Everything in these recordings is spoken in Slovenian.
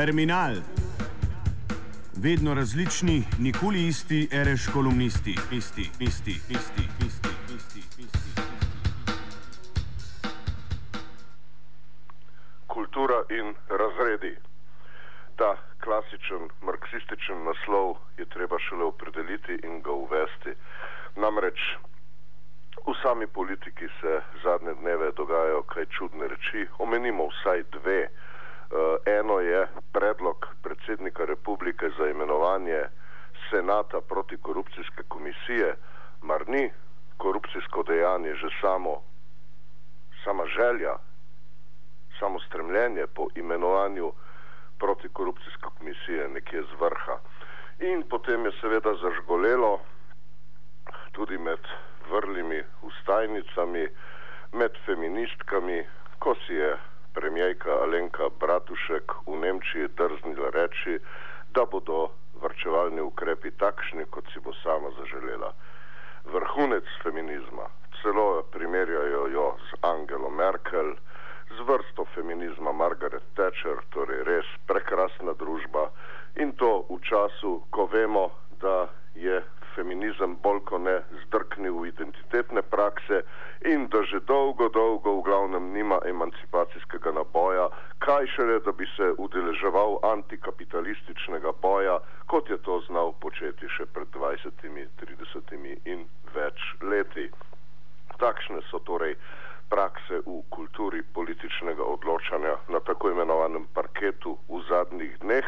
Terminal. Vedno različni, nikoli isti, reš kolumnisti, isti, isti, isti, isti, isti, isti. Kultura in razredi. Ta klasičen marksističen naslov je treba šele opredeliti in ga uvesti. Namreč v sami politiki se zadnje dneve dogajajo kaj čudne reči. Omenimo vsaj dve. Uh, eno je predlog predsednika republike za imenovanje senata protikorupcijske komisije, mar ni korupcijsko dejanje že samo, sama želja, samo stremljenje po imenovanju protikorupcijske komisije nekje z vrha. In potem je seveda zažgolelo tudi med vrlimi ustajnicami, med feministkami, ko si je premijejka Alenka Bratušek v Nemčiji drznila reči, da bodo vrčevalni ukrepi takšni, kot si bo sama zaželela. Vrhunec feminizma, celo primerjajo jo z Angelo Merkel, z vrsto feminizma Margaret Thatcher, torej res prekrasna družba in to v času, ko vemo, da je feminizem bolj kot ne zdrknil v identitetne prakse in da že dolgo, dolgo v glavnem nima emancipacijskega naboja, kaj šele, da bi se udeleževal antikapitalističnega boja, kot je to znal početi še pred 20, 30 in več leti. Takšne so torej prakse v kulturi političnega odločanja na tako imenovanem parketu v zadnjih dneh.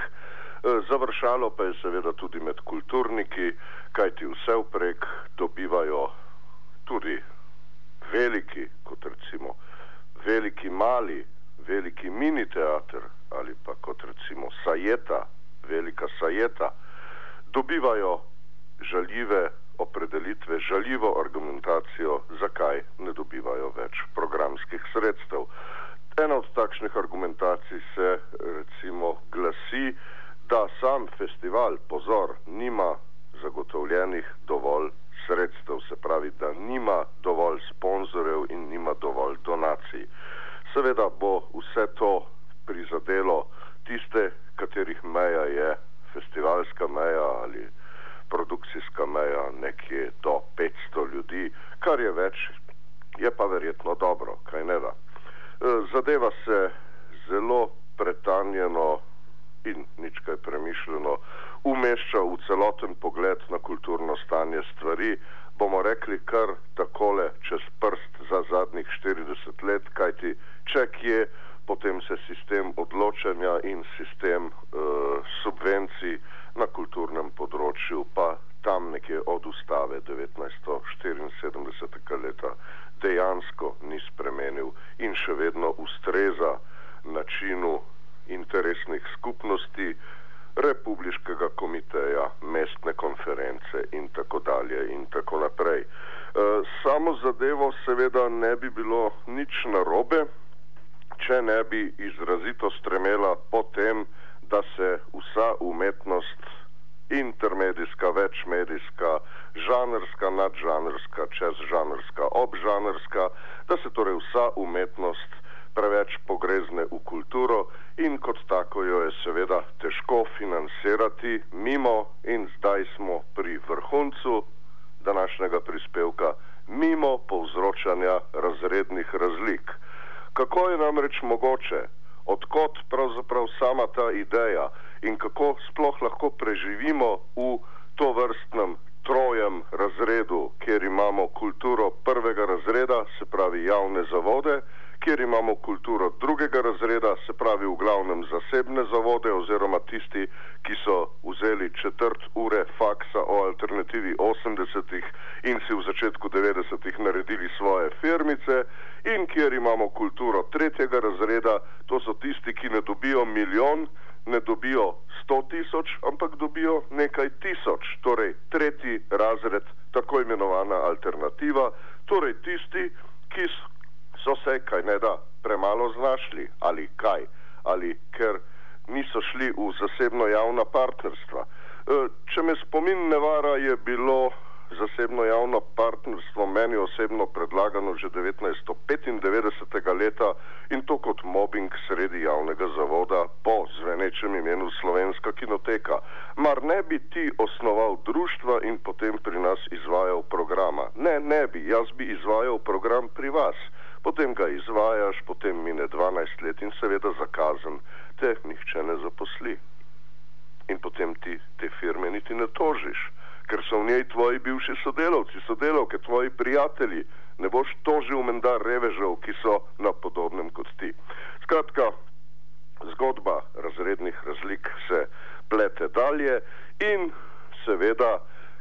Završalo pa je seveda tudi med kulturniki, kajti vse vprek dobivajo tudi veliki, kot recimo veliki mali, veliki mini teater ali pa kot recimo sajeta, velika sajeta, dobivajo žaljive opredelitve, žaljivo argumentacijo, zakaj ne dobivajo več programskih sredstev. Ena od takšnih argumentacij se recimo glasi, da sam festival, pozor, nima zagotovljenih dovolj sredstev, se da nima dovolj sponzorjev in nima dovolj donacij. Seveda bo vse to prizadelo tiste, katerih meja je festivalska meja ali produkcijska meja nekje do 500 ljudi, kar je več, je pa verjetno dobro, kaj ne da. Zadeva se zelo pretanjeno in nič kaj premišljeno umešča v celoten pogled na kulturno stanje stvari, bomo rekli kar takole čez prst za zadnjih 40 let, kajti če kje, potem se sistem odločanja in sistem uh, subvencij na kulturnem področju pa tam nekje od ustave 1974. leta dejansko ni spremenil in še vedno ustreza načinu interesnih skupnosti, republiškega komiteja, mestne konference in tako dalje in tako naprej. Samo zadevo seveda ne bi bilo nič narobe, če ne bi izrazito stremela po tem, da se vsa umetnost, intermedijska, večmedijska, žanrska, nadžanrska, čezžanrska, obžanrska, da se torej vsa umetnost preveč pogrezne v kulturo in kot tako jo je seveda težko financirati mimo in zdaj smo pri vrhuncu današnjega prispevka, mimo povzročanja razrednih razlik. Kako je namreč mogoče, odkot pravzaprav sama ta ideja in kako sploh lahko preživimo v to vrstnem trojem razredu, kjer imamo kulturo prvega razreda, se pravi javne zavode, kjer imamo kulturo drugega razreda, se pravi v glavnem zasebne zavode oziroma tisti, ki so vzeli četrt ure faksa o alternativi 80-ih in si v začetku 90-ih naredili svoje firmice in kjer imamo kulturo tretjega razreda, to so tisti, ki ne dobijo milijon, ne dobijo sto tisoč, ampak dobijo nekaj tisoč, torej tretji razred, tako imenovana alternativa, torej tisti, ki so se, kaj ne da, premalo znašli ali kaj, ali ker niso šli v zasebno javna partnerstva. Če me spomin ne vara, je bilo zasebno-javno partnerstvo meni osebno predlagano že 1995. leta in to kot mobbing sredi javnega zavoda po zvenečem imenu Slovenska kinoteka. Mar ne bi ti osnoval društva in potem pri nas izvajal programa? Ne, ne bi, jaz bi izvajal program pri vas. Potem ga izvajaš, potem mine 12 let in seveda zakazen, te nihče ne zaposli. In potem ti te firme niti ne tožiš ker so v njej tvoji bivši sodelavci, sodelavke, tvoji prijatelji. Ne boš tožil menda revežev, ki so na podobnem kot ti. Skratka, zgodba razrednih razlik se plete dalje in seveda,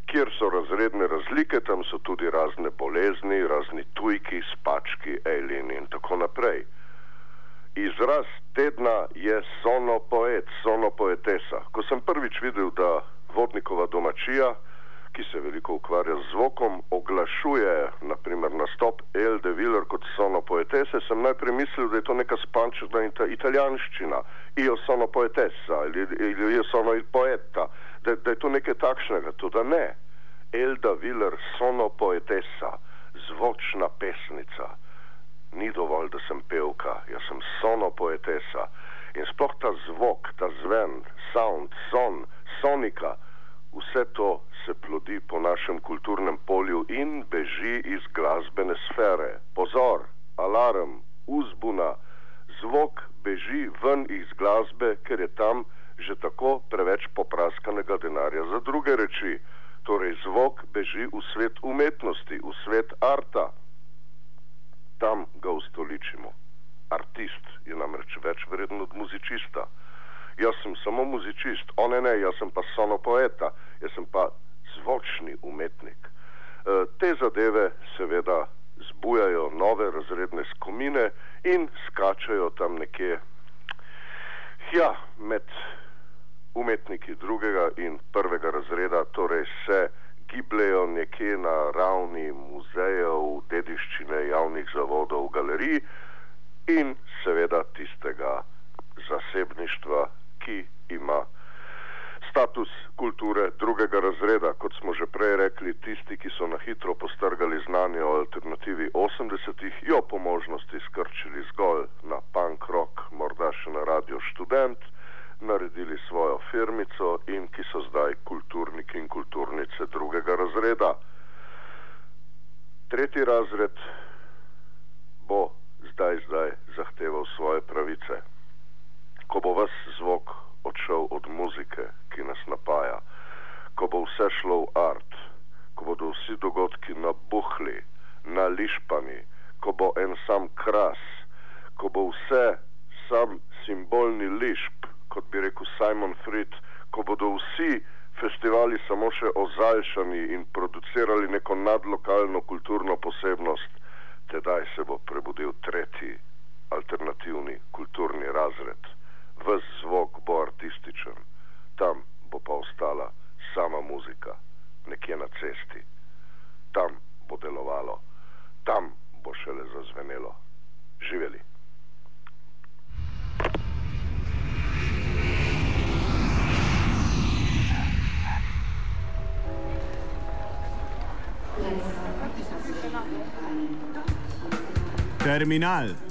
kjer so razredne razlike, tam so tudi razne bolezni, razni tujki, spački, alieni in tako naprej. Izraz tedna je sono poet, sono poetesa. Ko sem prvič videl, da vodnikova domačija, ki se veliko ukvarja z zvokom, oglašuje naprimer nastop Elde Willer kot sono poetese, sem najprej mislil, da je to neka spančna italijanščina, io sono poetesa ali io sono il poeta, da, da je to nekaj takšnega, to da ne. Elda Willer, sono poetesa, zvočna pesnica. Ni dovolj, da sem pevka, jaz sem sono poetesa. In sploh ta zvok, ta zven, sound, son, sonika, vse to se plodi po našem kulturnem polju in beži iz glasbene sfere. Pozor, alarm, uzbuna, zvok beži ven iz glasbe, ker je tam že tako preveč popraskanega denarja za druge reči. Torej, zvok beži v svet umetnosti, v svet arta. Tam ga ustoličimo. Artist je namreč več vreden od muzičista. Jaz sem samo muzičist, one ne, jaz sem pa sono poeta, jaz sem pa zvočni umetnik. E, te zadeve seveda zbujajo nove razredne skomine in skačajo tam nekje ja, med umetniki drugega in prvega razreda, torej se gibljajo nekje na ravni muzejev, dediščine, javnih zavodov, galerij in seveda tistega zasebništva, ki ima status kulture drugega razreda, kot smo že prej rekli, tisti, ki so na hitro postrgali znanje o alternativi 80-ih, jo po možnosti skrčili zgolj na punk rock, morda še na radio študent, naredili svojo firmico in ki so zdaj kulturniki in kulturnice drugega razreda. Tretji razred bo zdaj, zdaj zahteval svoje pravice. Ko bo vas zvok odšel od muzike, ki nas napaja, ko bo vse šlo v art, ko bodo vsi dogodki nabuhli, nališpani, ko bo en sam kras, ko bo vse sam simbolni lišp, kot bi rekel Simon Fried, ko bodo vsi festivali samo še ozaljšani in producirali neko nadlokalno kulturno posebnost, tedaj se bo prebudil tretji alternativni kulturni razred ves zvok bo artističen, tam bo pa ostala sama muzika, nekje na cesti, tam bo delovalo, tam bo šele zazvenelo. Živeli. Terminal